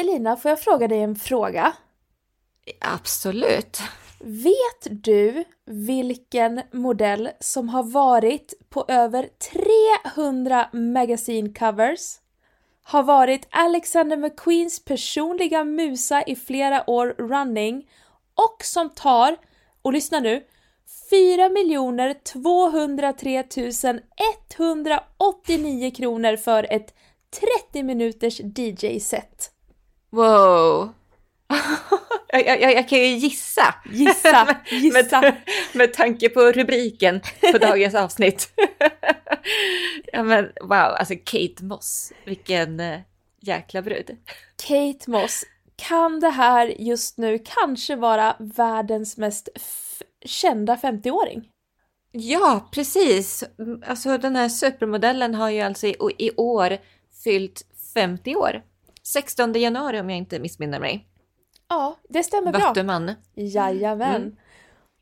Elina, får jag fråga dig en fråga? Absolut. Vet du vilken modell som har varit på över 300 magasincovers? Har varit Alexander McQueens personliga musa i flera år running och som tar, och lyssna nu, 4 203 189 kronor för ett 30 minuters DJ-set. Wow. jag, jag, jag, kan ju gissa. Gissa, gissa. med, med tanke på rubriken på dagens avsnitt. ja men wow, alltså Kate Moss, vilken uh, jäkla brud. Kate Moss, kan det här just nu kanske vara världens mest kända 50-åring? Ja, precis. Alltså den här supermodellen har ju alltså i, i år fyllt 50 år. 16 januari om jag inte missminner mig. Ja, det stämmer bra. Vattuman. Jajamän.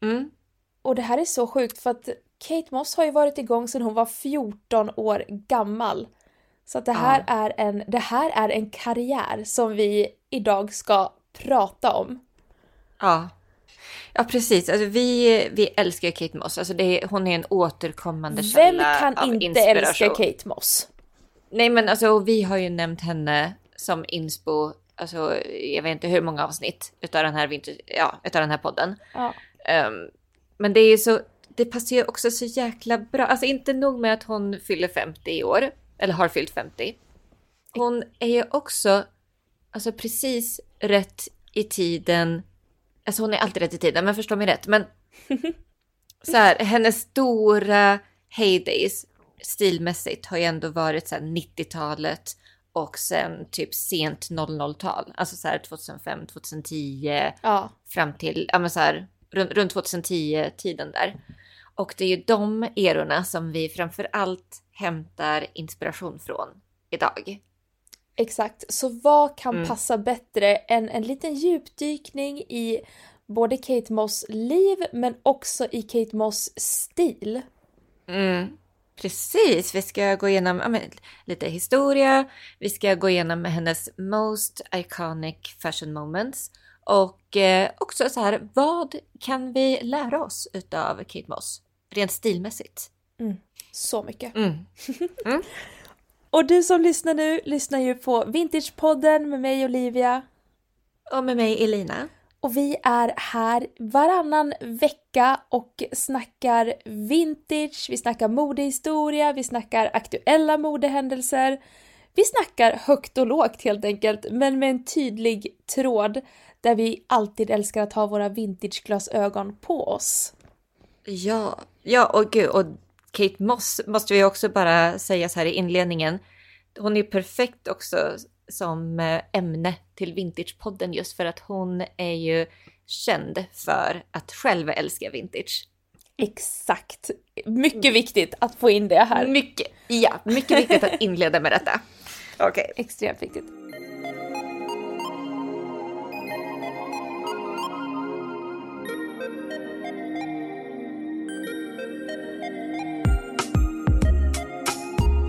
Mm. Mm. Och det här är så sjukt för att Kate Moss har ju varit igång sedan hon var 14 år gammal. Så att det här, ja. är en, det här är en karriär som vi idag ska prata om. Ja. Ja precis, alltså, vi, vi älskar Kate Moss. Alltså, det hon är en återkommande Vem källa kan av inte älska Kate Moss? Nej men alltså vi har ju nämnt henne som inspo, alltså jag vet inte hur många avsnitt utav den här, vinter, ja, utav den här podden. Ja. Um, men det är ju så, det passar ju också så jäkla bra. Alltså inte nog med att hon fyller 50 i år, eller har fyllt 50. Hon är ju också, alltså precis rätt i tiden. Alltså hon är alltid rätt i tiden, men förstå mig rätt. Men så här, hennes stora heydays stilmässigt har ju ändå varit så 90-talet och sen typ sent 00-tal. Alltså så här 2005, 2010 ja. fram till, ja men så här runt, runt 2010-tiden där. Och det är ju de erorna som vi framför allt hämtar inspiration från idag. Exakt, så vad kan mm. passa bättre än en liten djupdykning i både Kate Moss liv men också i Kate Moss stil? Mm. Precis, vi ska gå igenom ja, lite historia, vi ska gå igenom hennes most iconic fashion moments och eh, också så här, vad kan vi lära oss utav Kate Moss rent stilmässigt? Mm. Så mycket. Mm. Mm. och du som lyssnar nu lyssnar ju på Vintagepodden med mig Olivia. Och med mig Elina. Och vi är här varannan vecka och snackar vintage, vi snackar modehistoria, vi snackar aktuella modehändelser. Vi snackar högt och lågt helt enkelt, men med en tydlig tråd där vi alltid älskar att ha våra vintageglasögon på oss. Ja, ja och gud, och Kate Moss måste vi också bara säga så här i inledningen. Hon är perfekt också som eh, ämne till Vintagepodden just för att hon är ju känd för att själv älska vintage. Exakt. Mycket viktigt att få in det här. Mycket, ja, mycket viktigt att inleda med detta. Okej. Okay. Extremt viktigt.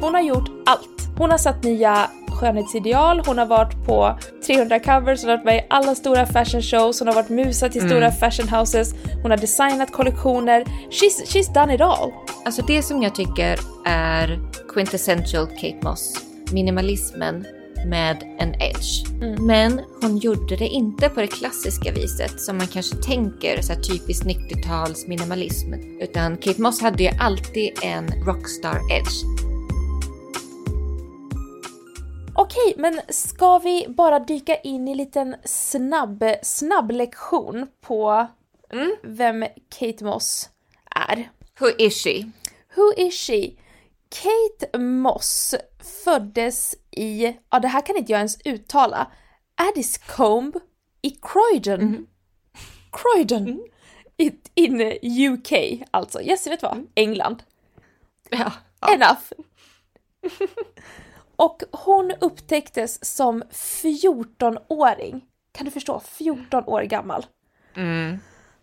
Hon har gjort allt. Hon har satt nya skönhetsideal, hon har varit på 300 covers, hon har varit med i alla stora fashion shows, hon har varit musa till mm. stora fashion houses, hon har designat kollektioner. She's, she's done it all. Alltså det som jag tycker är quintessential Kate Moss, minimalismen med en edge. Mm. Men hon gjorde det inte på det klassiska viset som man kanske tänker så här typiskt 90-tals minimalism. Utan Kate Moss hade ju alltid en rockstar edge. Okej, men ska vi bara dyka in i en liten snabb, snabb lektion på mm. vem Kate Moss är? Who is she? Who is she? Kate Moss föddes i, ja det här kan inte jag ens uttala, Addiscombe i Croydon. Mm. Croydon! Mm. In UK alltså. Yes, vet vad? Mm. England. Ja. ja. Enough! Och hon upptäcktes som 14-åring. Kan du förstå? 14 år gammal. Mm.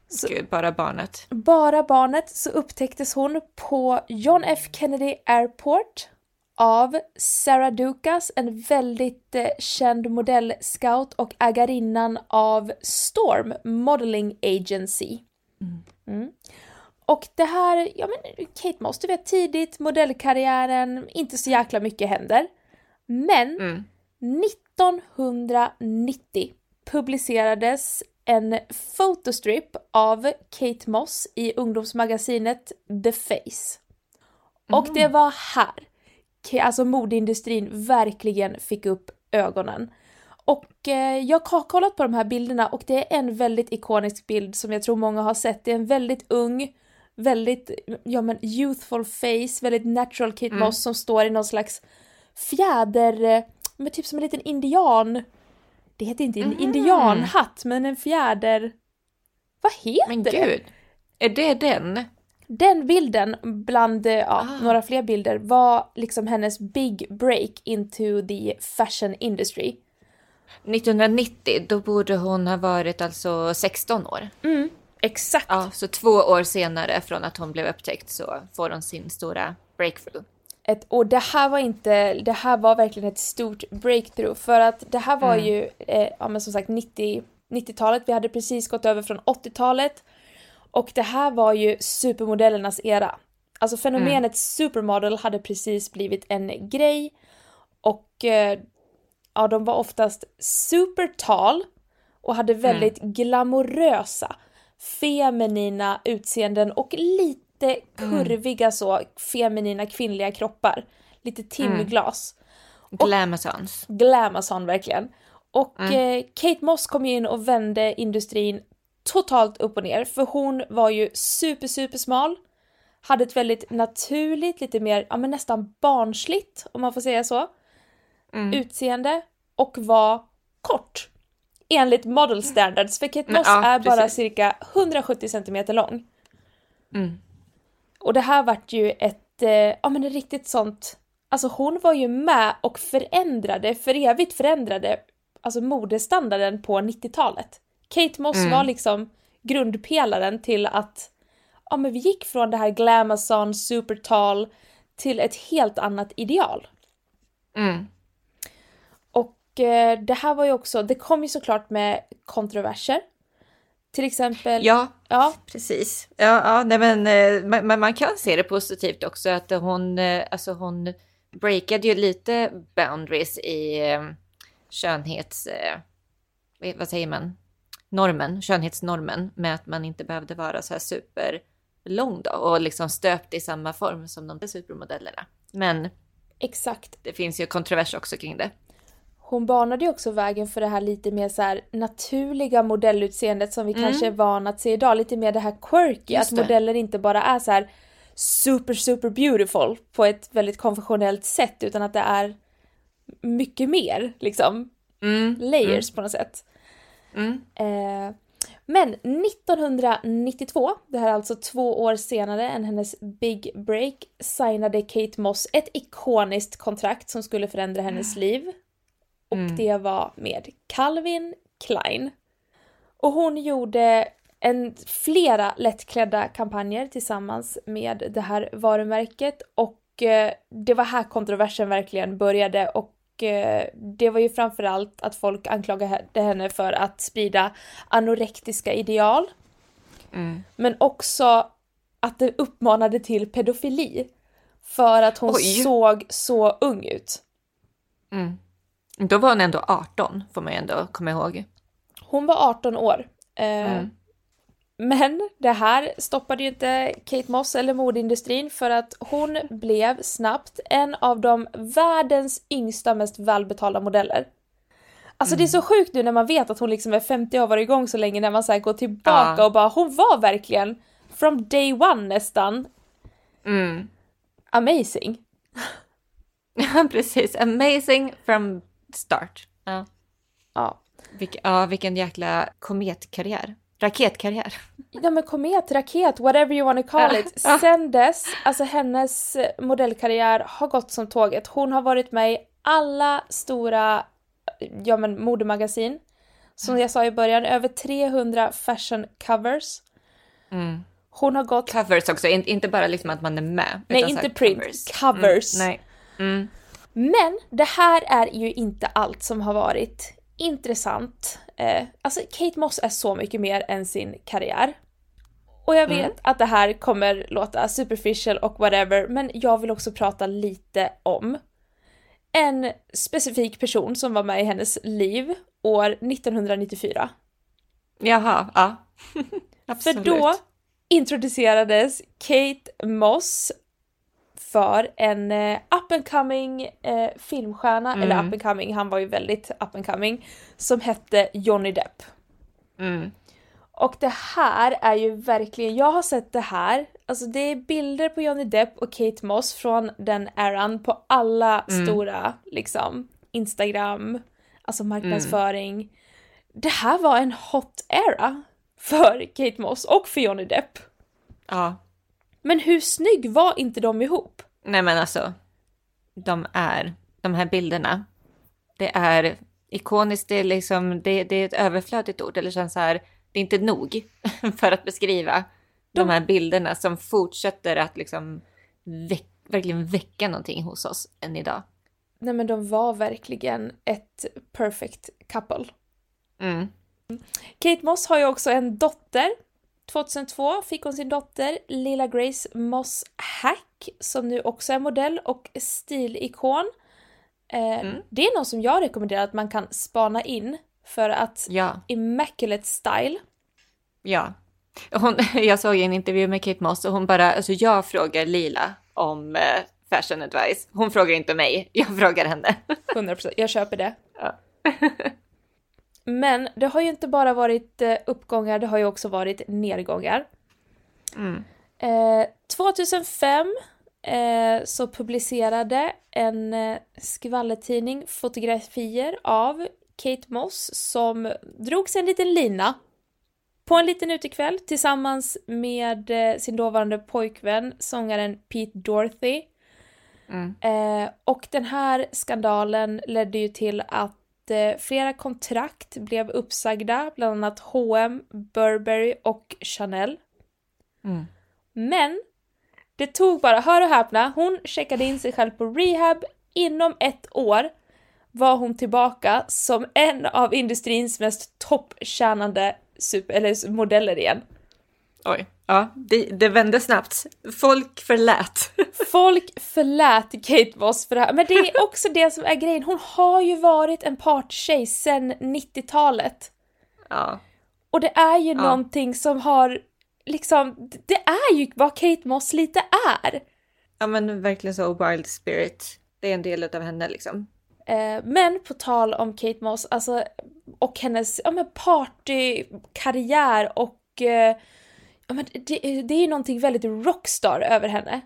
Så, Gud, bara barnet. Bara barnet så upptäcktes hon på John F Kennedy Airport av Sarah Dukas, en väldigt eh, känd modellscout och ägarinnan av Storm Modeling Agency. Mm. Och det här, ja men Kate Moss, du vet tidigt, modellkarriären, inte så jäkla mycket händer. Men Mm. 1990 publicerades en fotostrip av Kate Moss i ungdomsmagasinet The Face. Och det var här alltså modeindustrin verkligen fick upp ögonen. Och eh, jag har kollat på de här bilderna och det är en väldigt ikonisk bild som jag tror många har sett. Det är en väldigt ung, väldigt, ja men youthful face, väldigt natural Kate Moss som står i någon slags fjäder, eh, men typ som en liten indian. Det heter inte en indianhatt, men en fjäder... Vad heter Men det? gud, är det den? Den bilden bland eh, ja, Ah. några fler bilder var liksom hennes big break into the fashion industry. 1990, då borde hon ha varit alltså 16 år. Exakt. Ja, så två år senare från att hon blev upptäckt så får hon sin stora breakthrough. Ett, och det här var inte, det här var verkligen ett stort breakthrough. För att det här var ju, eh, ja men som sagt 90, 90-talet, vi hade precis gått över från 80-talet och det här var ju supermodellernas era. Alltså fenomenet supermodel hade precis blivit en grej. Och eh, ja, de var oftast supertal och hade väldigt glamorösa, feminina utseenden och lite kurviga så, feminina kvinnliga kroppar. Lite timglas. Glamazons. Glamazon verkligen. Och eh, Kate Moss kom ju in och vände industrin totalt upp och ner för hon var ju super super smal. Hade ett väldigt naturligt, lite mer, ja men nästan barnsligt om man får säga så. Utseende och var kort. Enligt model standards för Kate Moss ja, är bara precis. cirka 170 centimeter lång. Mm. Och det här vart ju ett, eh, ja men ett riktigt sånt, alltså hon var ju med och förändrade, för evigt förändrade, alltså modestandarden på 90-talet. Kate Moss var liksom grundpelaren till att, ja men vi gick från det här glamazon, supertal, till ett helt annat ideal. Mm. Och eh, det här var ju också, det kom ju såklart med kontroverser. Till exempel, Ja, ja precis. Ja, ja nej, men, eh, men man kan se det positivt också att hon, eh, alltså hon breakade ju lite boundaries i eh, skönhets... Vad säger man? Normen, skönhetsnormen med att man inte behövde vara så här superlång då och liksom stöpt i samma form som de supermodellerna. Men exakt. det finns ju kontrovers också kring det. Hon banade ju också vägen för det här lite mer så här naturliga modellutseendet som vi kanske är vana att se idag. Lite mer det här quirky, Mm. Just att det. modeller inte bara är så här super super beautiful på ett väldigt konventionellt sätt utan att det är mycket mer liksom. Mm. Layers på något sätt. Mm. Eh, men 1992, det här är alltså två år senare än hennes big break, signade Kate Moss ett ikoniskt kontrakt som skulle förändra hennes liv. Och det var med Calvin Klein. Och hon gjorde en, flera lättklädda kampanjer tillsammans med det här varumärket och eh, det var här kontroversen verkligen började och eh, det var ju framförallt att folk anklagade henne för att sprida anorektiska ideal. Mm. Men också att det uppmanade till pedofili. För att hon Oj. såg så ung ut. Mm. Då var hon ändå 18 får man ju ändå komma ihåg. Hon var 18 år. Eh, Mm. Men det här stoppade ju inte Kate Moss eller modeindustrin för att hon blev snabbt en av de världens yngsta mest välbetalda modeller. Alltså det är så sjukt nu när man vet att hon liksom är 50 år och varit igång så länge när man så går tillbaka Ja. och bara hon var verkligen from day one nästan Mm. amazing. Ja, precis. Amazing from start. Ja. Ja. Vilk, ja, vilken jäkla kometkarriär. Raketkarriär. Ja men komet, raket, whatever you wanna call it. Sen dess, alltså hennes modellkarriär har gått som tåget. Hon har varit med i alla stora, ja men modemagasin. Som jag sa i början, över 300 fashion covers. Mm. Hon har gått, Covers också, in, inte bara liksom att man är med. nej inte print, covers. covers. Mm, nej. Mm. Men det här är ju inte allt som har varit intressant. Eh, alltså Kate Moss är så mycket mer än sin karriär. Och jag vet Mm. att det här kommer låta superficial och whatever, men jag vill också prata lite om en specifik person som var med i hennes liv år 1994. Jaha, ja. För Absolut. då introducerades Kate Moss för en eh, up and coming eh, filmstjärna, Mm. eller up and coming, han var ju väldigt up and coming, som hette Johnny Depp. Mm. Och det här är ju verkligen, jag har sett det här, alltså det är bilder på Johnny Depp och Kate Moss från den eran på alla Mm. stora liksom Instagram, alltså marknadsföring. Det här var en hot era för Kate Moss och för Johnny Depp. Ja. Men hur snygg var inte de ihop? Nej men alltså, de är, de här bilderna, det är ikoniskt, det är liksom, det, det är ett överflödigt ord, eller känns så här, det är inte nog för att beskriva de här bilderna som fortsätter att liksom väck, verkligen väcka någonting hos oss än idag. Nej men de var verkligen ett perfect couple. Mm. Kate Moss har ju också en dotter. 2002 fick hon sin dotter, lilla Grace Moss Hack, som nu också är modell och stilikon. Eh, Mm. Det är någon som jag rekommenderar att man kan spana in för att Ja, immaculate style. ja. Hon, jag såg en intervju med Kate Moss och hon bara, alltså jag frågar Lila om eh, fashion advice. Hon frågar inte mig, jag frågar henne. 100%, jag köper det. Ja. Men det har ju inte bara varit eh, uppgångar, det har ju också varit nedgångar. Mm. Eh, 2005 eh, så publicerade en eh, skvallertidning fotografier av Kate Moss som drogs en liten lina på en liten utekväll tillsammans med eh, sin dåvarande pojkvän, sångaren Pete Dorothy. Mm. Och den här skandalen ledde ju till att flera kontrakt blev uppsagda, bland annat H&M, Burberry och Chanel. Mm. Men det tog bara, hör och häpna, hon checkade in sig själv på rehab. Inom ett år var hon tillbaka som en av industrins mest topptjänande super, eller modeller igen. Oj. Ja, det, det vände snabbt. Folk förlät. Folk förlät Kate Moss för det här, men det är också det som är grejen. Hon har ju varit en parttjej sedan 90-talet. Ja. Och det är ju Ja. någonting som har liksom, det är ju vad Kate Moss lite är. ja, men verkligen så wild spirit. Det är en del av henne liksom. Eh, men på tal om Kate Moss, alltså, och hennes ja, men partykarriär och eh, men det, det är ju någonting väldigt rockstar över henne.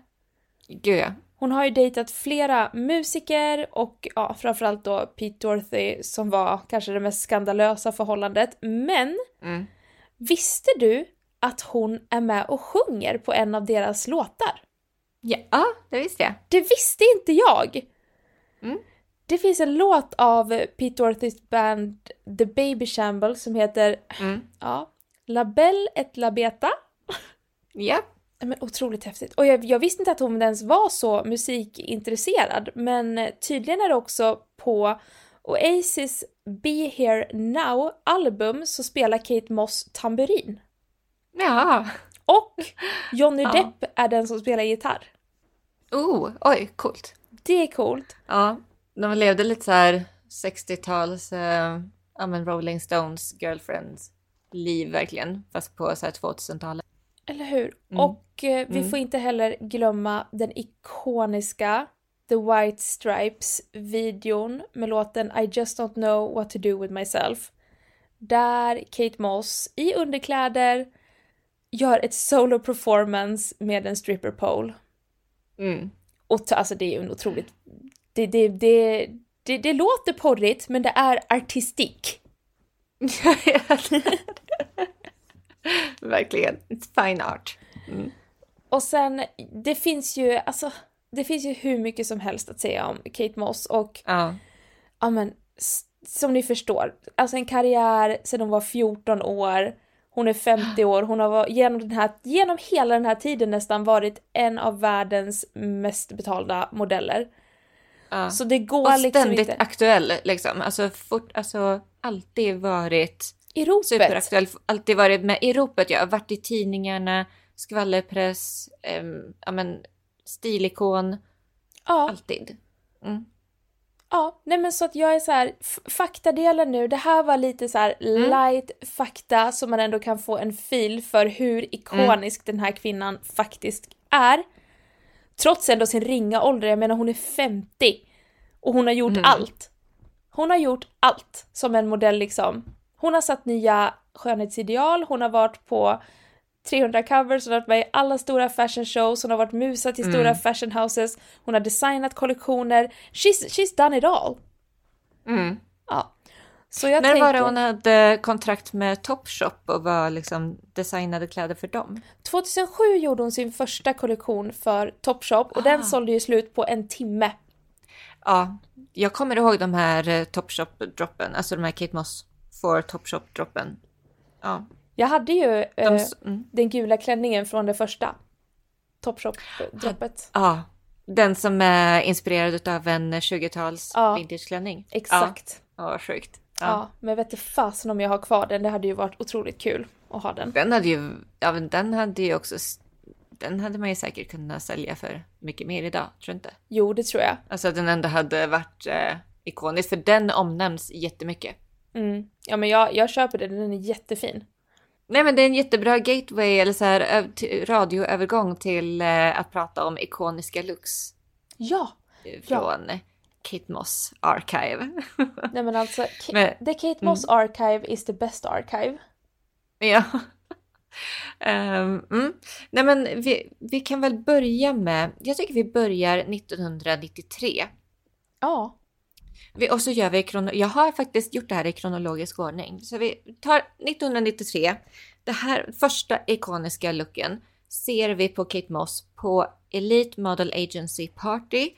Gud ja. Hon har ju dejtat flera musiker och ja, framförallt då Pete Dorothy som var kanske det mest skandalösa förhållandet. Men Mm. visste du att hon är med och sjunger på en av deras låtar? Ja, det visste jag. Det visste inte jag! Mm. Det finns en låt av Pete Dorathys band The Baby Shamble som heter Mm. ja, La Belle et la Beta. Ja. Men otroligt häftigt. Och jag, jag visste inte att hon ens var så musikintresserad, men tydligen är det också på Oasis Be Here Now album så spelar Kate Moss tamburin. Ja. Och Johnny Ja. Depp är den som spelar gitarr. Oh, oj, coolt. Det är coolt. Ja, de levde lite så här 60-tals, eh, Rolling Stones girlfriends liv verkligen, fast på så här 2000-talet. Eller hur? Mm. Och eh, vi Mm. får inte heller glömma den ikoniska The White Stripes-videon med låten I just don't know what to do with myself. Där Kate Moss i underkläder gör ett solo performance med en stripper pole. Mm. Och alltså det är ju en otroligt... Det, det, det, det, det låter porrigt men det är artistik. verkligen, it's fine art. Och sen, det finns ju, alltså, det finns ju hur mycket som helst att säga om Kate Moss och Ja. ja men, som ni förstår, alltså en karriär sedan hon var 14 år, hon är 50 år, hon har genom, den här, genom hela den här tiden nästan varit en av världens mest betalda modeller. Ja. Så det går Och liksom ständigt inte. aktuell liksom. Alltså, fort, alltså alltid varit I ropet. superaktuell. Alltid varit med i ropet. Jag har varit i tidningarna, skvallerpress, um, ja men stilikon. Ja. Alltid. Mm. Ja, nej men så att jag är så här, faktadelen nu, det här var lite så här Mm. light fakta så man ändå kan få en fil för hur ikonisk den här kvinnan faktiskt är. Trots ändå sin ringa ålder, jag menar hon är 50 och hon har gjort Mm. allt. Hon har gjort allt som en modell liksom. Hon har satt nya skönhetsideal, hon har varit på 300 covers, hon har varit med i alla stora fashion shows, hon har varit musa till stora fashion houses, hon har designat kollektioner. She's, she's done it all. Mm. Ja. Så jag När tänker, var det hon hade kontrakt med Topshop och var liksom designade kläder för dem? 2007 gjorde hon sin första kollektion för Topshop och den Ah. sålde ju slut på en timme. Ja, jag kommer ihåg de här eh, Topshop-droppen, alltså de här Kate Moss for Topshop-droppen. Ja, Jag hade ju eh, mm. den gula klänningen från det första Topshop-droppet. ja, den som är inspirerad av en 20-tals Ja. vintageklänning. Exakt. Ja, vad sjukt. Ja. Ja. men vet du fasen om jag har kvar den, det hade ju varit otroligt kul att ha den. Den hade ju, ja men den hade ju också, den hade man ju säkert kunnat sälja för mycket mer idag, tror du inte? Jo, det tror jag. Alltså den ändå hade varit eh, ikonisk, för den omnämns jättemycket. Mm. Ja, men jag, jag köper den, den är jättefin. Nej men det är en jättebra gateway eller så här radioövergång till eh, att prata om ikoniska looks Ja! eh, från Kate Moss Archive. Nej men alltså, Ka- Men- The Kate Moss Archive is the best archive. ja. Ehm, mm. Nej men vi, vi kan väl börja med, jag tycker vi börjar 1993. Ja. Vi, och så gör vi krono, jag har faktiskt gjort det här i kronologisk ordning. Så vi tar 1993. Det här första ikoniska looken ser vi på Kate Moss på Elite Model Agency Party.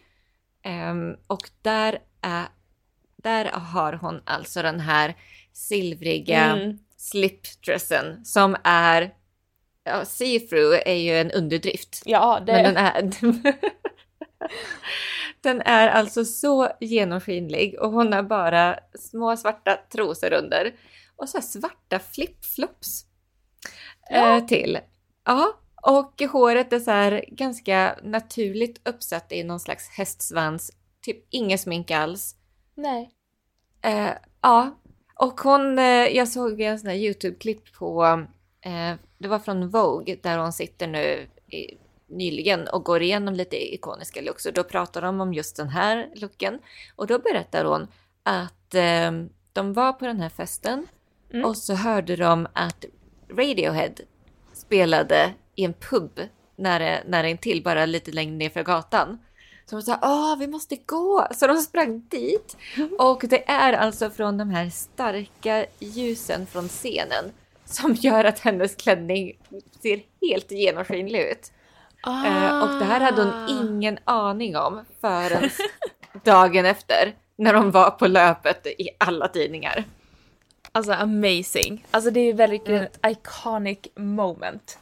Ehm, och där, är, där har hon alltså den här silvriga Mm. slipdressen som är Ja, see-through är ju en underdrift. Ja, det... Men den är... den är alltså så genomskinlig och hon har bara små svarta trosor under. Och så här svarta flipflops Ja. eh, till. Ja, och håret är så här ganska naturligt uppsatt i någon slags hästsvans. Typ inget smink alls. Nej. Eh, ja, och hon, eh, jag såg en sån här YouTube-klipp på, eh, det var från Vogue, där hon sitter nu i, nyligen och går igenom lite ikoniska looks. Och då pratar de om just den här looken. Och då berättar hon att eh, de var på den här festen Mm. och så hörde de att Radiohead spelade i en pub nära, nära intill, bara lite längre ner för gatan. Så de sa åh vi måste gå! Så de sprang dit. Och det är alltså från de här starka ljusen från scenen som gör att hennes klänning ser helt genomskinlig ut. Eh, och det här hade hon ingen aning om förrän dagen efter när de var på löpet i alla tidningar. Alltså amazing. Alltså det är verkligen Mm. ett iconic moment.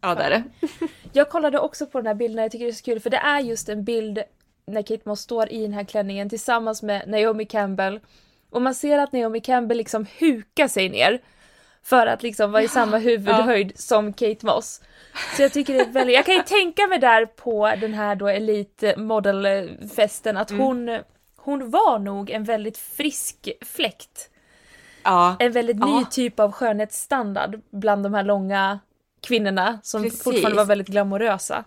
Ja, det är det. Jag kollade också på den här bilden, jag tycker det är så kul för det är just en bild när Kate Moss står i den här klänningen tillsammans med Naomi Campbell. Och man ser att Naomi Campbell liksom hukar sig ner för att liksom vara i samma huvudhöjd som Kate Moss. Så jag tycker det är väldigt, jag kan ju tänka mig där på den här då Elite Model-festen att Mm. hon, hon var nog en väldigt frisk fläkt. Ja, En väldigt ny Ja. typ av skönhetsstandard bland de här långa kvinnorna som Precis. fortfarande var väldigt glamorösa.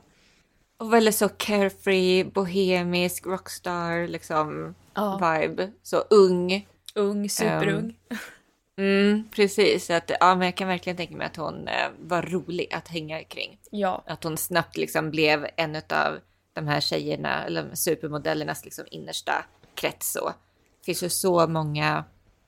och väldigt så carefree, bohemisk, rockstar liksom Ja. vibe. Så ung. Ung, superung. Mm, precis, att, ja, men jag kan verkligen tänka mig att hon eh, var rolig att hänga kring. ja. Att hon snabbt liksom blev en av de här tjejerna, eller supermodellernas liksom innersta krets. Så. Det finns ju så många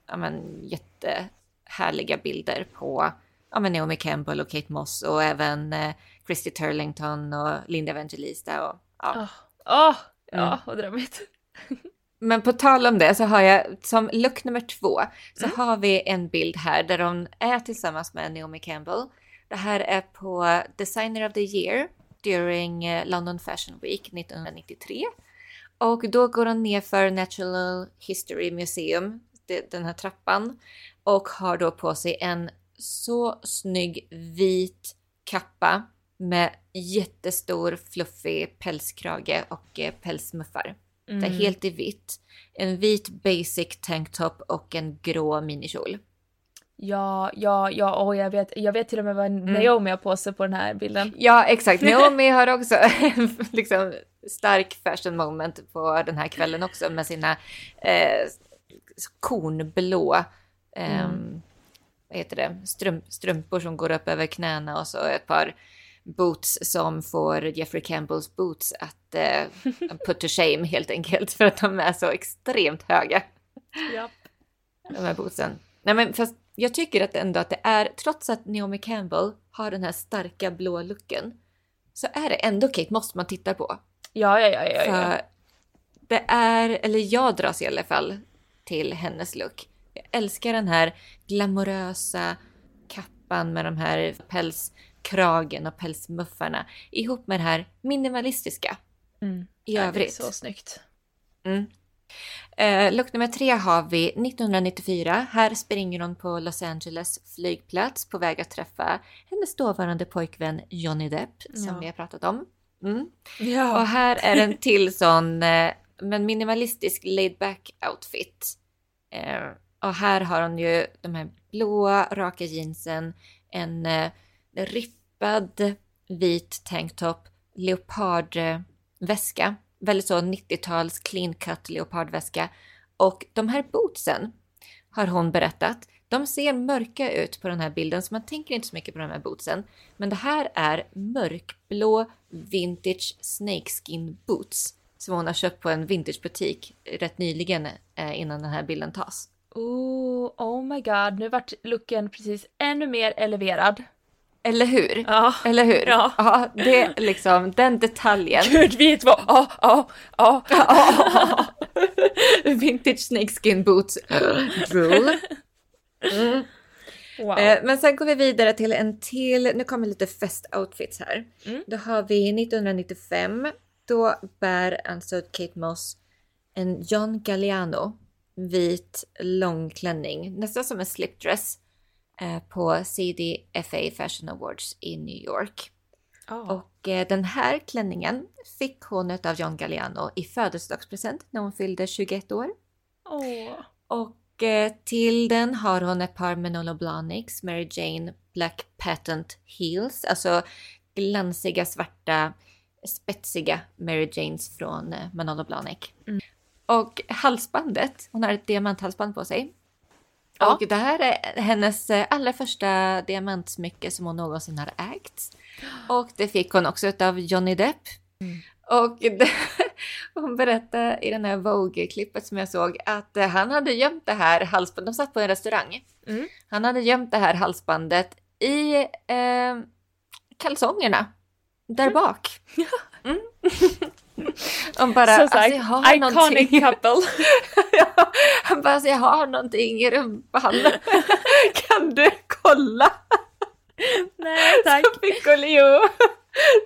ja, men, jättehärliga bilder på ja, men Naomi Campbell och Kate Moss och även eh, Christy Turlington och Linda Evangelista. Och, ja. Åh, åh, ja, Mm. vad drömmigt. Men på tal om det så har jag som look nummer två så Mm. har vi en bild här där hon är tillsammans med Naomi Campbell. Det här är på Designer of the Year during eh, London Fashion Week 1993. Och då går hon ner för Natural History Museum, den här trappan. Och har då på sig en så snygg vit kappa med jättestor fluffig pälskrage och eh, pälsmuffar. Det är helt i vitt. En vit basic tanktop och en grå minikjol. Ja, ja, ja, och jag vet, jag vet till och med vad Mm. Naomi har på sig på den här bilden. Ja, exakt. Naomi har också liksom, stark fashion moment på den här kvällen också med sina eh, kornblå ehm, vad heter det? Strump, strumpor som går upp över knäna och så ett par boots som får Jeffrey Campbells boots att eh, put to shame helt enkelt för att de är så extremt höga. Ja. de här bootsen. Nej men fast jag tycker att ändå att det är, trots att Naomi Campbell har den här starka blå looken, så är det ändå Kate Moss man tittar på. Ja, ja, ja, ja, ja. För det är, eller jag dras i alla fall till hennes look. Jag älskar den här glamorösa kappan med de här pälskragen och pälsmuffarna ihop med det här minimalistiska Mm. i övrigt. så snyggt. Mm. Eh, look nummer tre har vi 1994. Här springer hon på Los Angeles flygplats på väg att träffa hennes dåvarande pojkvän Johnny Depp som Ja. vi har pratat om. Mm. Ja. Och här är en till sån eh, men minimalistisk laid back outfit. Eh, och här har hon ju de här blåa raka jeansen, en eh, rippad vit tanktop, leopardväska, väldigt så 90-tals clean cut leopardväska. Och de här bootsen har hon berättat, de ser mörka ut på den här bilden så man tänker inte så mycket på de här bootsen. Men det här är mörkblå vintage snakeskin boots som hon har köpt på en vintagebutik rätt nyligen eh, innan den här bilden tas. Oh, oh my god, nu vart looken precis ännu mer eleverad. Eller hur? Ja. Eller hur? Ja. det är liksom den detaljen. Gud, vi två! Ja, ja, ja. Vintage snakeskin boots. Drool. Mm. Wow. Eh, men sen går vi vidare till en till, nu kommer lite festoutfits här. Mm. Då har vi 1995, då bär alltså Kate Moss en John Galliano vit långklänning, nästan som en slipdress på CDFA Fashion Awards i New York. Ja. Och eh, den här klänningen fick hon av John Galliano i födelsedagspresent när hon fyllde 21 år. Åh. Och eh, till den har hon ett par Manolo Blahniks Mary Jane Black Patent Heels, alltså glansiga svarta spetsiga Mary Janes från eh, Manolo Blahnik. Mm. Och halsbandet, hon har ett diamanthalsband på sig. Ja. Och det här är hennes eh, allra första diamantsmycke som hon någonsin har ägt. Och det fick hon också av Johnny Depp. Mm. Och det, hon berättade i den här Vogue-klippet som jag såg att eh, han hade gömt det här halsbandet, de satt på en restaurang. Mm. Han hade gömt det här halsbandet i eh, kalsongerna. Där bak. Mm. Och bara, Som sagt, alltså, jag har iconic någonting. couple. Ja, Han bara, alltså, jag har någonting i rumpan. kan du kolla? Nej tack. Så fick hon, jo,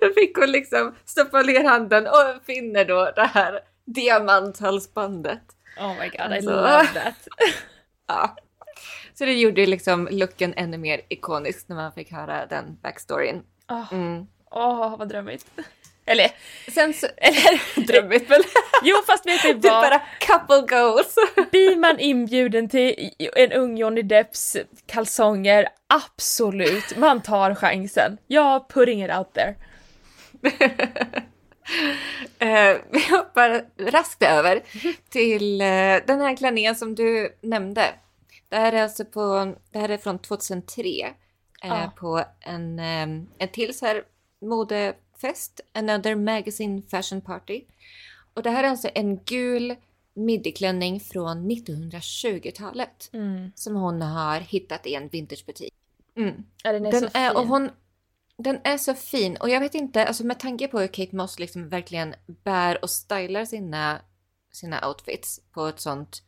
då fick hon liksom stoppa ner handen och finner då det här diamanthalsbandet. Oh my god, I Alltså. love that. Ja. Så det gjorde liksom looken ännu mer ikonisk när man fick höra den backstoryn. Åh, Mm. åh, vad drömmigt. Eller, Sen så... eller Drömmigt väl? jo fast vet du Det är vad? bara couple goals. Blir man inbjuden till en ung Johnny Depps kalsonger, absolut, man tar chansen. Ja, putting it out there. Eh, vi hoppar raskt över till eh, den här klänningen som du nämnde. Det här är alltså på, det här är från 2003. Eh, Ja. På en, eh, en till så här modefest, Another Magazine Fashion Party. Och det här är alltså en gul midjeklänning från 1920-talet. Som hon har hittat i en vintagebutik. Mm. Ja, den är Den så är, fin. och hon, den är så fin och jag vet inte, alltså med tanke på hur Kate Moss liksom verkligen bär och stylar sina, sina outfits på ett sånt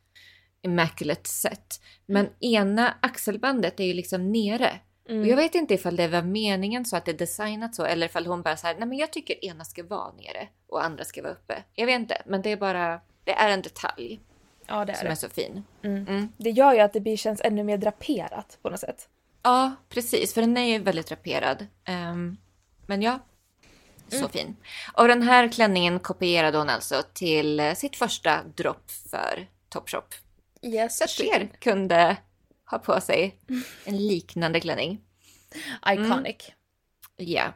immaculate sätt. Men ena axelbandet är ju liksom nere Och jag vet inte ifall det var meningen så att det är designat så eller ifall hon bara så här, nej men jag tycker ena ska vara nere och andra ska vara uppe. Jag vet inte, men det är bara, det är en detalj Ja, det är som det. är så fin. Mm. Mm. Det gör ju att det blir, känns ännu mer draperat på något sätt. Ja, precis, för den är ju väldigt draperad. Ehm, men ja, så Mm. fin. Och den här klänningen kopierade hon alltså till sitt första dropp för Topshop. Yes, Så fler kunde ha på sig en liknande klänning. Iconic. Ja.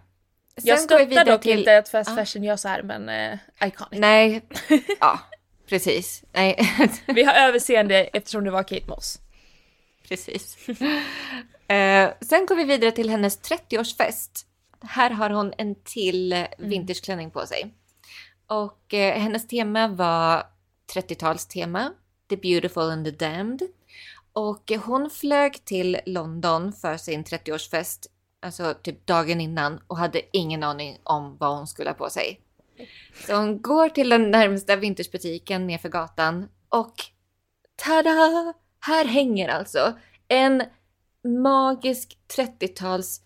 Jag Sen går vi stöttar dock till- inte att fast Ja. fashion gör så här, men eh, iconic. Nej, ja, precis. Nej, Vi har överseende eftersom det var Kate Moss. precis. Eh, sen går vi vidare till hennes 30-årsfest. Här har hon en till eh, vintageklänning på sig. Och eh, hennes tema var 30-talstema, The Beautiful and the Damned. Och hon flög till London för sin 30-årsfest, alltså typ dagen innan och hade ingen aning om vad hon skulle ha på sig. Så hon går till den närmsta vintagebutiken nerför gatan och tada! Här hänger alltså en magisk 30-tals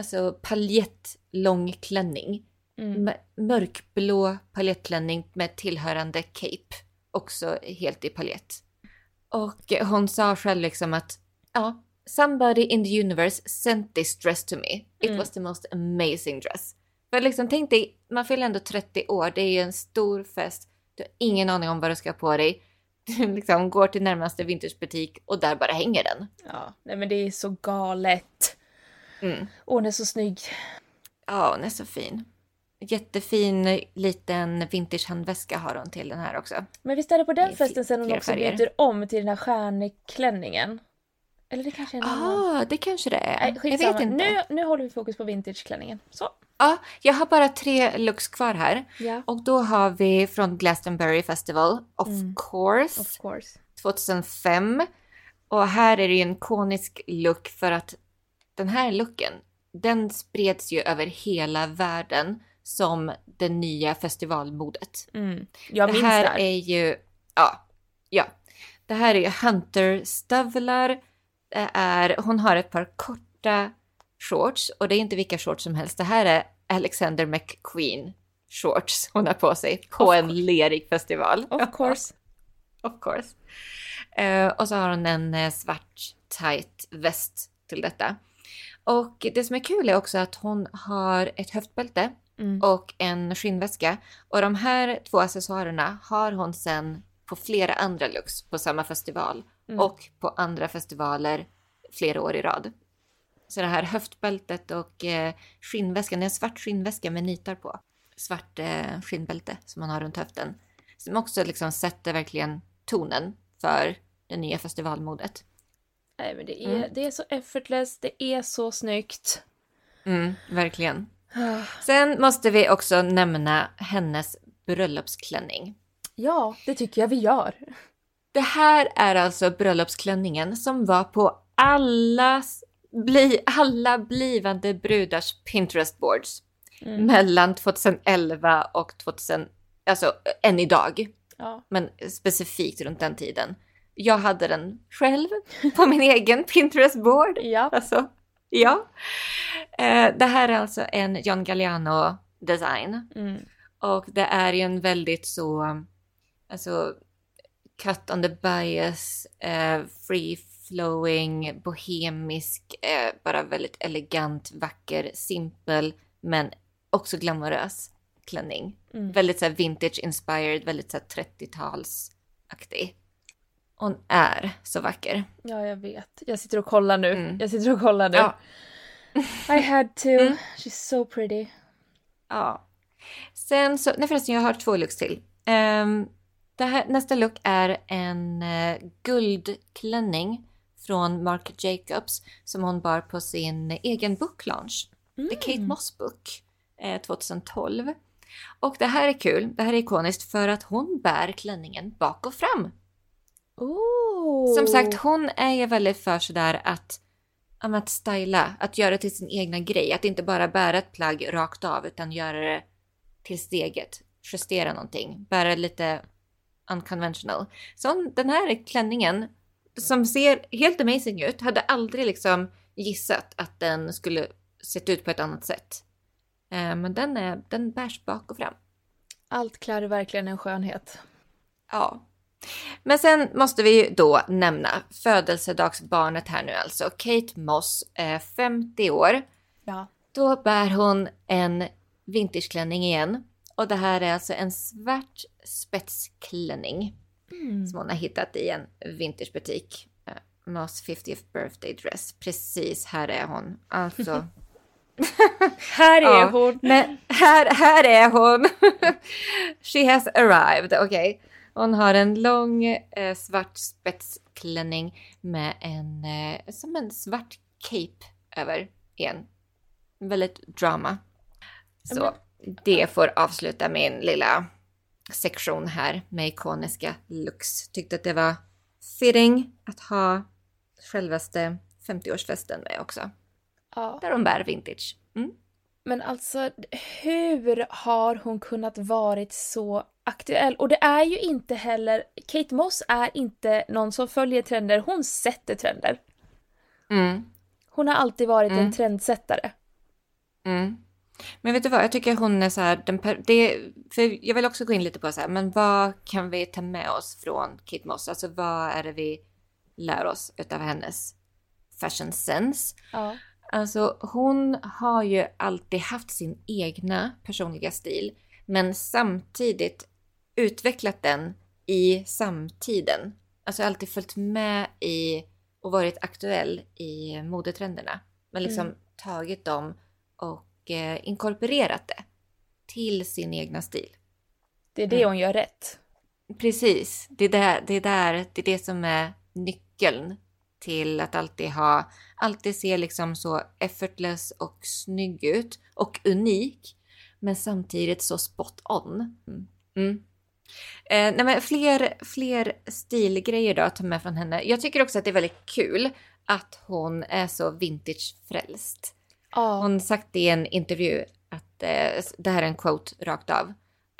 alltså paljettlång klänning. Mm. Mörkblå paljettklänning med tillhörande cape. Också helt i paljett. Och hon sa själv liksom att ja, somebody in the universe sent this dress to me. It Mm. was the most amazing dress. För liksom tänk dig, man fyller ändå 30 år, det är ju en stor fest. Du har ingen aning om vad du ska ha på dig. Du liksom går till närmaste vintagebutik och där bara hänger den. Ja, nej men det är så galet. Mm. Åh, hon är så snygg. Ja, hon är så fin. Jättefin liten vintagehandväska har hon till den här också. Men visst är det på den festen sen hon också färger. byter om till den här stjärnklänningen? Eller det kanske är en annan? Ah, det kanske det är. Nej, jag vet inte. Nu, nu håller vi fokus på vintageklänningen. Så. Ja, jag har bara tre looks kvar här. Ja. Och då har vi från Glastonbury Festival, of Mm. course, Of course. 2005. Och här är det ju en ikonisk look för att den här looken, den spreds ju över hela världen som det nya festivalmodet. Mm. Jag det minns här det här. är ju, ja, ja. Det här är ju Hunter-stövlar. Det är, hon har ett par korta shorts och det är inte vilka shorts som helst. Det här är Alexander McQueen shorts hon har på sig på en lerig festival. Of course. of course. Eh, och så har hon en eh, svart tight väst till detta. Och det som är kul är också att hon har ett höftbälte Mm. och en skinnväska. Och de här två accessoarerna har hon sen på flera andra looks på samma festival Mm. och på andra festivaler flera år i rad. Så det här höftbältet och eh, skinnväskan, det är en svart skinnväska med nitar på. Svart eh, skinnbälte som man har runt höften. Som också liksom sätter verkligen tonen för det nya festivalmodet. Nej men det är, Mm. det är så effortless, det är så snyggt. Mm, verkligen. Sen måste vi också nämna hennes bröllopsklänning. Ja, det tycker jag vi gör. Det här är alltså bröllopsklänningen som var på allas, bli, alla blivande brudars Pinterest-boards Mm. mellan 2011 och 2000, alltså än idag, Ja. men specifikt runt den tiden. Jag hade den själv på min egen Pinterest-board. Ja. Alltså, ja. Eh, det här är alltså en John Galliano-design. Mm. Och det är ju en väldigt så, alltså, cut on the bias, eh, free flowing, bohemisk, eh, bara väldigt elegant, vacker, simpel, men också glamorös klänning. Mm. Väldigt så vintage inspired, väldigt så här 30-talsaktig. Hon är så vacker. Ja, jag vet. Jag sitter och kollar nu. Mm. Jag sitter och kollar nu. Ja. I had to. Mm. She's so pretty. Ja. Sen så, nej förresten jag har två looks till. Det här, nästa look är en uh, guldklänning från Marc Jacobs som hon bar på sin egen booklaunch. The Kate Moss Book eh, 2012. Och det här är kul, det här är ikoniskt för att hon bär klänningen bak och fram. Oh. Som sagt, hon är ju väldigt för sådär att, att styla, att göra till sin egna grej. Att inte bara bära ett plagg rakt av utan göra det till steget. Justera någonting, bära lite unconventional. Så den här klänningen som ser helt amazing ut hade aldrig liksom gissat att den skulle sett ut på ett annat sätt. Eh, men den, är, den bärs bak och fram. Allt klär verkligen en skönhet. Ja. Men sen måste vi ju då nämna födelsedagsbarnet här nu alltså. Kate Moss är 50 år. Ja. Då bär hon en vintageklänning igen. Och det här är alltså en svart spetsklänning. Mm. Som hon har hittat i en vintagebutik. Eh, Moss 50th birthday dress. Precis, här är hon. Alltså. Här är Ja. hon! Men här, här är hon! She has arrived, okej. Hon har en lång eh, svart spetsklänning med en, eh, som en svart cape över igen. Väldigt drama. Så det får avsluta min lilla sektion här med ikoniska looks. Tyckte att det var fitting att ha självaste 50-årsfesten med också. Ja. Där hon bär vintage. Mm. Men alltså, hur har hon kunnat varit så aktuell? Och det är ju inte heller... Kate Moss är inte någon som följer trender, hon sätter trender. Mm. Hon har alltid varit Mm. en trendsättare. Mm. Men vet du vad, jag tycker hon är så här, den det, för jag vill också gå in lite på så här, men vad kan vi ta med oss från Kate Moss? Alltså vad är det vi lär oss utav hennes fashion sense? Ja. Alltså hon har ju alltid haft sin egna personliga stil, men samtidigt utvecklat den i samtiden. Alltså alltid följt med i och varit aktuell i modetrenderna. Men liksom Mm. tagit dem och eh, inkorporerat det till sin egna stil. Det är det Mm. hon gör rätt. Precis, det är, där, det är där, det är det som är nyckeln till att alltid ha, alltid se liksom så effortless och snygg ut och unik, men samtidigt så spot on. Mm. Eh, nej men fler, fler stilgrejer då att ta med från henne. Jag tycker också att det är väldigt kul att hon är så vintagefrälst. Ja. Hon sagt i en intervju att eh, det här är en quote rakt av.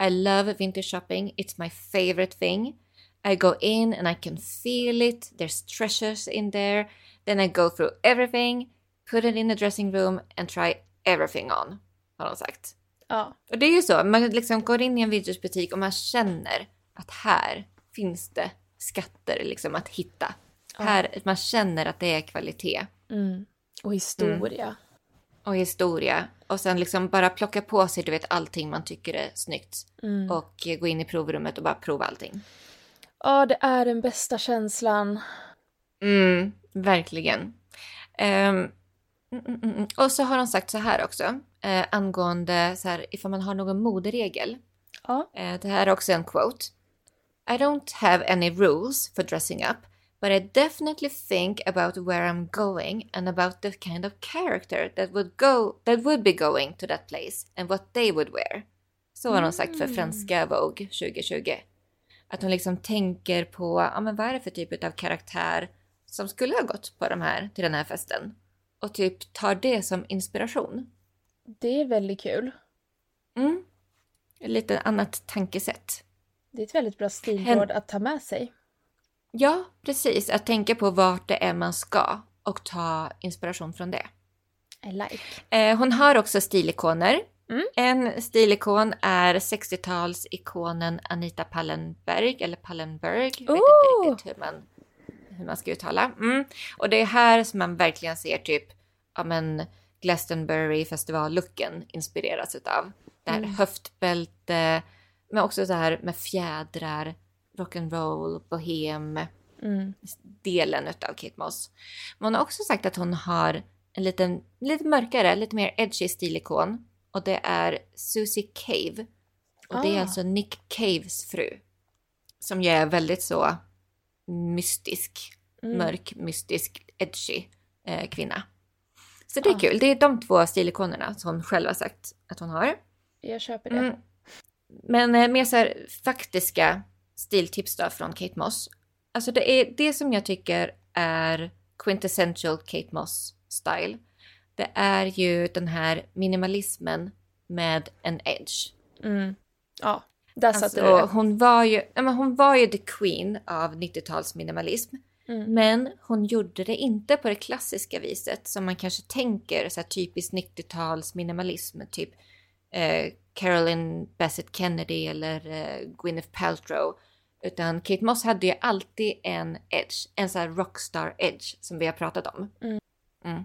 I love vintage shopping. It's my favorite thing. I go in and I can feel it. There's treasures in there. Then I go through everything, put it in the dressing room and try everything on. Har hon sagt. Ja. Och det är ju så, man liksom går in i en vintagebutik och man känner att här finns det skatter liksom att hitta. Ja. Här, man känner att det är kvalitet Mm. Och historia. och historia. Och sen liksom bara plocka på sig du vet allting man tycker är snyggt. Mm. Och gå in i provrummet och bara prova allting. Ja, det är den bästa känslan. Mm, verkligen. Ehm, mm, mm, mm. Och så har hon sagt så här också. Eh, angående så här, ifall man har någon moderegel. Ja. Eh, det här är också en quote. I don't have any rules for dressing up. But I definitely think about where I'm going and about the kind of character that would go that would be going to that place and what they would wear. Så har hon sagt för Mm. franska Vogue 2020. Att hon liksom tänker på, ja men vad är det för typ av karaktär som skulle ha gått på de här, till den här festen? Och typ tar det som inspiration. Det är väldigt kul. Mm. Lite annat tankesätt. Det är ett väldigt bra stilråd att ta med sig. Ja, precis. Att tänka på vart det är man ska och ta inspiration från det. I like. Eh, hon har också stilikoner. Mm. En stilikon är 60-talsikonen Anita Pallenberg, eller Pallenberg. Jag vet inte riktigt hur man, hur man ska uttala. Mm. Och det är här som man verkligen ser typ, ja men Glastonbury festivallooken inspireras utav. Det här Mm. höftbälte, men också så här med fjädrar, rock'n'roll, bohem Mm. delen utav Kate Moss. Men hon har också sagt att hon har en liten, lite mörkare, lite mer edgy stilikon. Och det är Susie Cave. Och det är Ah. alltså Nick Caves fru. Som ju är väldigt så mystisk, Mm. mörk, mystisk, edgy eh, kvinna. Så det är Ah. kul. Det är de två stilikonerna som hon själv har sagt att hon har. Jag köper det. Mm. Men eh, mer så här faktiska stiltips då från Kate Moss. Alltså det är det som jag tycker är quintessential Kate Moss style. Det är ju den här minimalismen med en edge. Mm. Ja, där satte Alltså, du det. hon, var ju, ja, men hon var ju the queen av 90-tals minimalism. Mm. Men hon gjorde det inte på det klassiska viset som man kanske tänker, så här typiskt 90-tals minimalism, typ eh, Carolyn Bassett Kennedy eller eh, Gwyneth Paltrow. Utan Kate Moss hade ju alltid en edge, en sån här rockstar edge som vi har pratat om. Mm. Mm.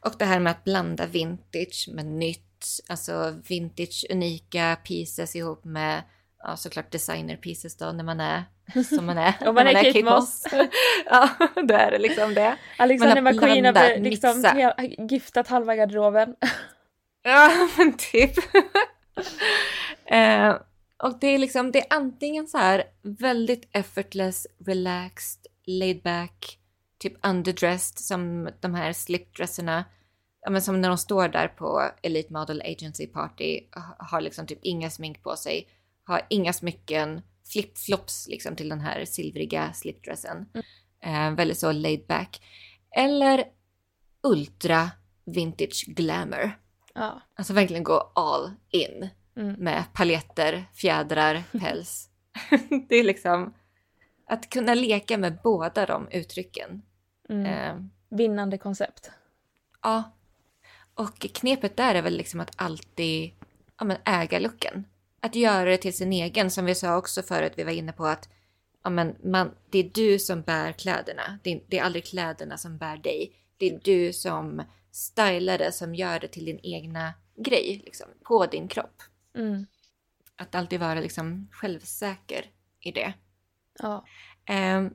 Och det här med att blanda vintage med nytt, alltså vintage unika pieces ihop med ja, såklart designer pieces då när man är som man är. Om man när är Kate Moss. ja, då är det liksom det. Alexander McQueen har liksom giftat halva garderoben. Ja, men typ. eh, och det är liksom, det är antingen så här väldigt effortless, relaxed, laid back, typ underdressed som de här slipdresserna. Ja, men som när de står där på Elite Model Agency Party, ha- har liksom typ inga smink på sig, har inga smycken, flip-flops liksom till den här silvriga slipdressen. Eh, väldigt så laid back. Eller ultra vintage glamour. Ja. Alltså verkligen gå all in Mm. med paljetter, fjädrar, päls. det är liksom att kunna leka med båda de uttrycken. Mm. Eh, Vinnande koncept. ja. Och knepet där är väl liksom att alltid ja, men äga looken. Att göra det till sin egen, som vi sa också förut, vi var inne på att ja, men man, det är du som bär kläderna. Det är, det är aldrig kläderna som bär dig. Det är du som stylar det, som gör det till din egna grej, liksom, på din kropp. Mm. Att alltid vara liksom självsäker i det. Ja. Um,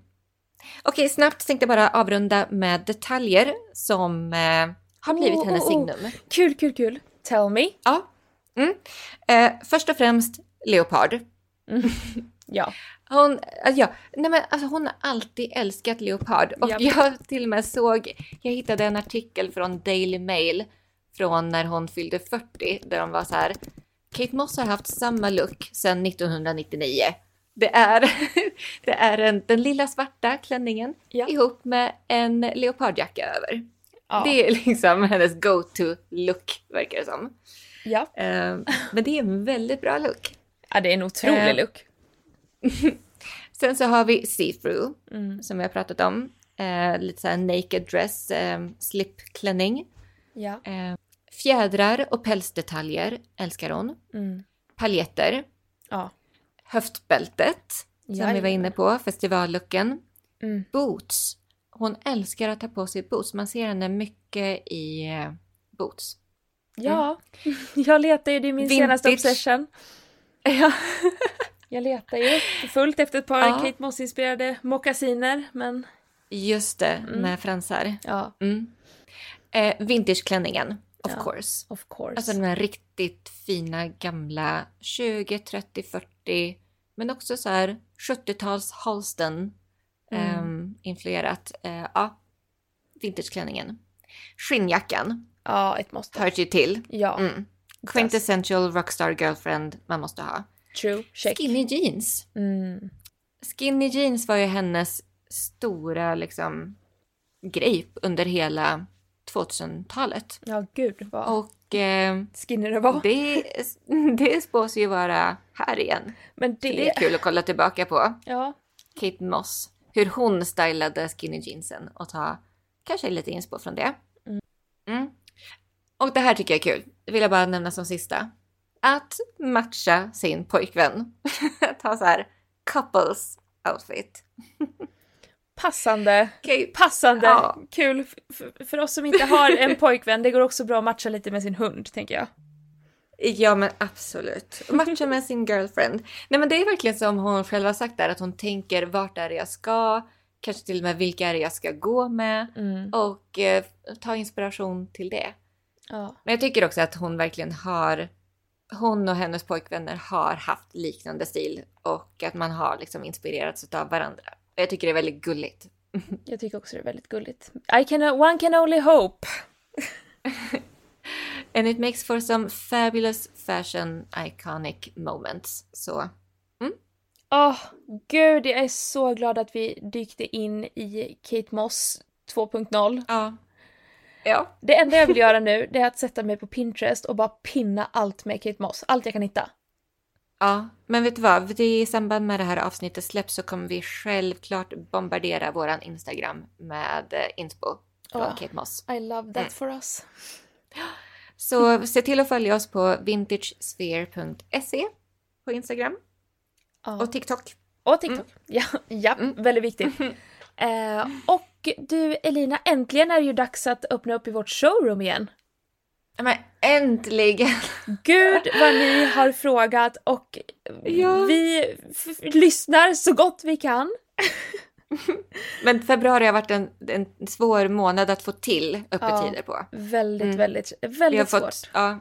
Okej, snabbt tänkte jag bara avrunda med detaljer som eh, har blivit Oh, hennes oh, oh. signum. Kul, kul, kul. Tell me. Ja. Mm. Eh, först och främst leopard. Ja. Hon, äh, ja, nej men, alltså hon har alltid älskat leopard. Och Japp. jag till och med såg, jag hittade en artikel från Daily Mail från när hon fyllde 40 där de var så här. Kate Moss har haft samma look sedan 1999. Det är, det är en, den lilla svarta klänningen Ja. ihop med en leopardjacka över. Ja. Det är liksom hennes go-to look verkar det som. ja. Eh, men det är en väldigt bra look. ja, det är en otrolig Eh, look. Sen så har vi see-through Mm. som vi har pratat om. Eh, lite så här naked dress, eh, slipklänning. Ja. Eh, fjädrar och pälsdetaljer älskar hon. Mm. Paljetter. Ja. Höftbältet som vi var inne på, festivallooken. Mm. Boots. Hon älskar att ta på sig boots. Man ser henne mycket i eh, boots. Ja. Jag letar ju, det är min senaste Vintage. obsession. Ja. Jag letar ju fullt efter ett par Ja. Kate Moss-inspirerade mockasiner, men Just det, Mm. med fransar. ja, Mm. Eh, vintageklänningen, of Ja. course. of course. Alltså den här riktigt fina gamla 20, 30, 40 men också så här 70-tals Halston Mm. ehm, influerat. Eh, ja, vintageklänningen. Skinnjackan ja, ett måste. hör ju till. Ja, Mm. Quintessential rockstar girlfriend man måste ha. true. Check. Skinny jeans. Mm. Skinny jeans var ju hennes stora liksom grej under hela 2000-talet. Ja, gud vad Och eh, skinny det var. det, det spås ju vara här igen. Men det, det är kul att kolla tillbaka på. ja, Kate Moss. Hur hon stylade skinny jeansen och ta kanske lite inspo från det. Mm. Och det här tycker jag är kul. Det vill jag bara nämna som sista. Att matcha sin pojkvän. ha så här couples outfit. passande. Okej, Passande. Ja. Kul. F- f- för oss som inte har en pojkvän, det går också bra att matcha lite med sin hund, tänker jag. Ja men absolut. Matcha med sin girlfriend. Nej men det är verkligen som hon själv har sagt där att hon tänker vart är det jag ska? Kanske till och med vilka är det jag ska gå med? Mm. Och eh, ta inspiration till det. Ja. Men jag tycker också att hon verkligen har hon och hennes pojkvänner har haft liknande stil och att man har liksom inspirerats av varandra. Och jag tycker det är väldigt gulligt. Jag tycker också det är väldigt gulligt. I can, one can only hope. And it makes for some fabulous fashion iconic moments. Så Åh, gud, jag är så glad att vi dykte in i Kate Moss 2.0. ja. Ja. Det enda jag vill göra nu, det är att sätta mig på Pinterest och bara pinna allt med Kate Moss. Allt jag kan hitta. Ja, men vet du vad? Det är I samband med det här avsnittet släpps så kommer vi självklart bombardera våran Instagram med eh, inspo från Ja. Kate Moss. I love that for us. Så se till att följa oss på vintagesphere.se på Instagram Ja. och TikTok. Och TikTok. Ja, ja väldigt viktigt. Eh, och du Elina, äntligen är det ju dags att öppna upp i vårt showroom igen. Men äntligen! Gud vad ni har frågat och Ja. vi lyssnar så gott vi kan. Men februari har varit en, en svår månad att få till öppettider på. Väldigt, Mm. väldigt, väldigt fått, svårt. ja,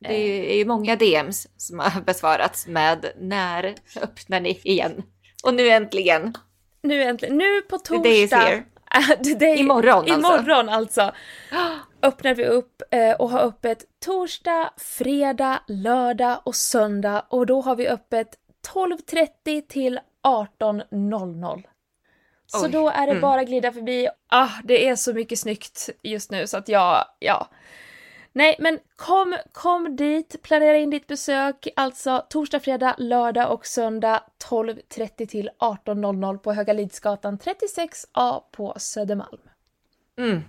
det är ju många DMs som har besvarats med när öppnar ni igen? Och nu äntligen! Nu äntligen, nu på The day is torsdag. here. äh, the day, Imorgon alltså. Imorgon alltså. Öppnar vi upp eh, och har öppet torsdag, fredag, lördag och söndag och då har vi öppet 12.30 till 18.00. Så Oj, då är det mm. bara glida förbi. Ah, det är så mycket snyggt just nu så att jag, ja. Nej, men kom, kom dit, planera in ditt besök, alltså torsdag, fredag, lördag och söndag 12.30 till 18.00 på Höga Lidsgatan 36A på Södermalm. Mm.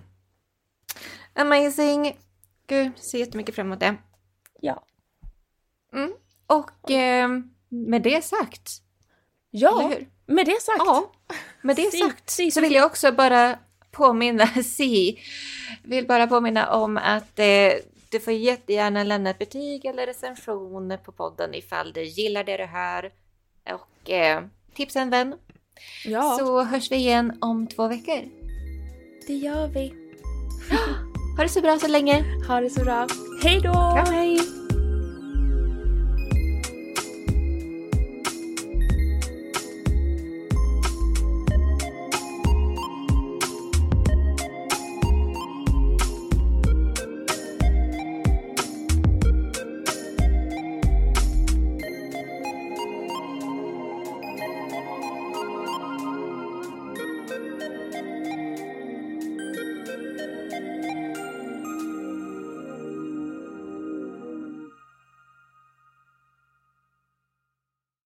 Amazing! Gud, ser jättemycket fram emot det. Ja. Mm. Och eh, med det sagt, Ja, med det sagt. Ja, med det Si- sagt si- så vill jag också bara påminna, si, vill bara påminna om att eh, du får jättegärna lämna ett betyg eller recension på podden ifall du gillar det du hör. Och eh, tipsa en vän. Ja, Så hörs vi igen om två veckor. det gör vi. Ha det så bra så länge. Ha det så bra. Hej då! Ja, hej!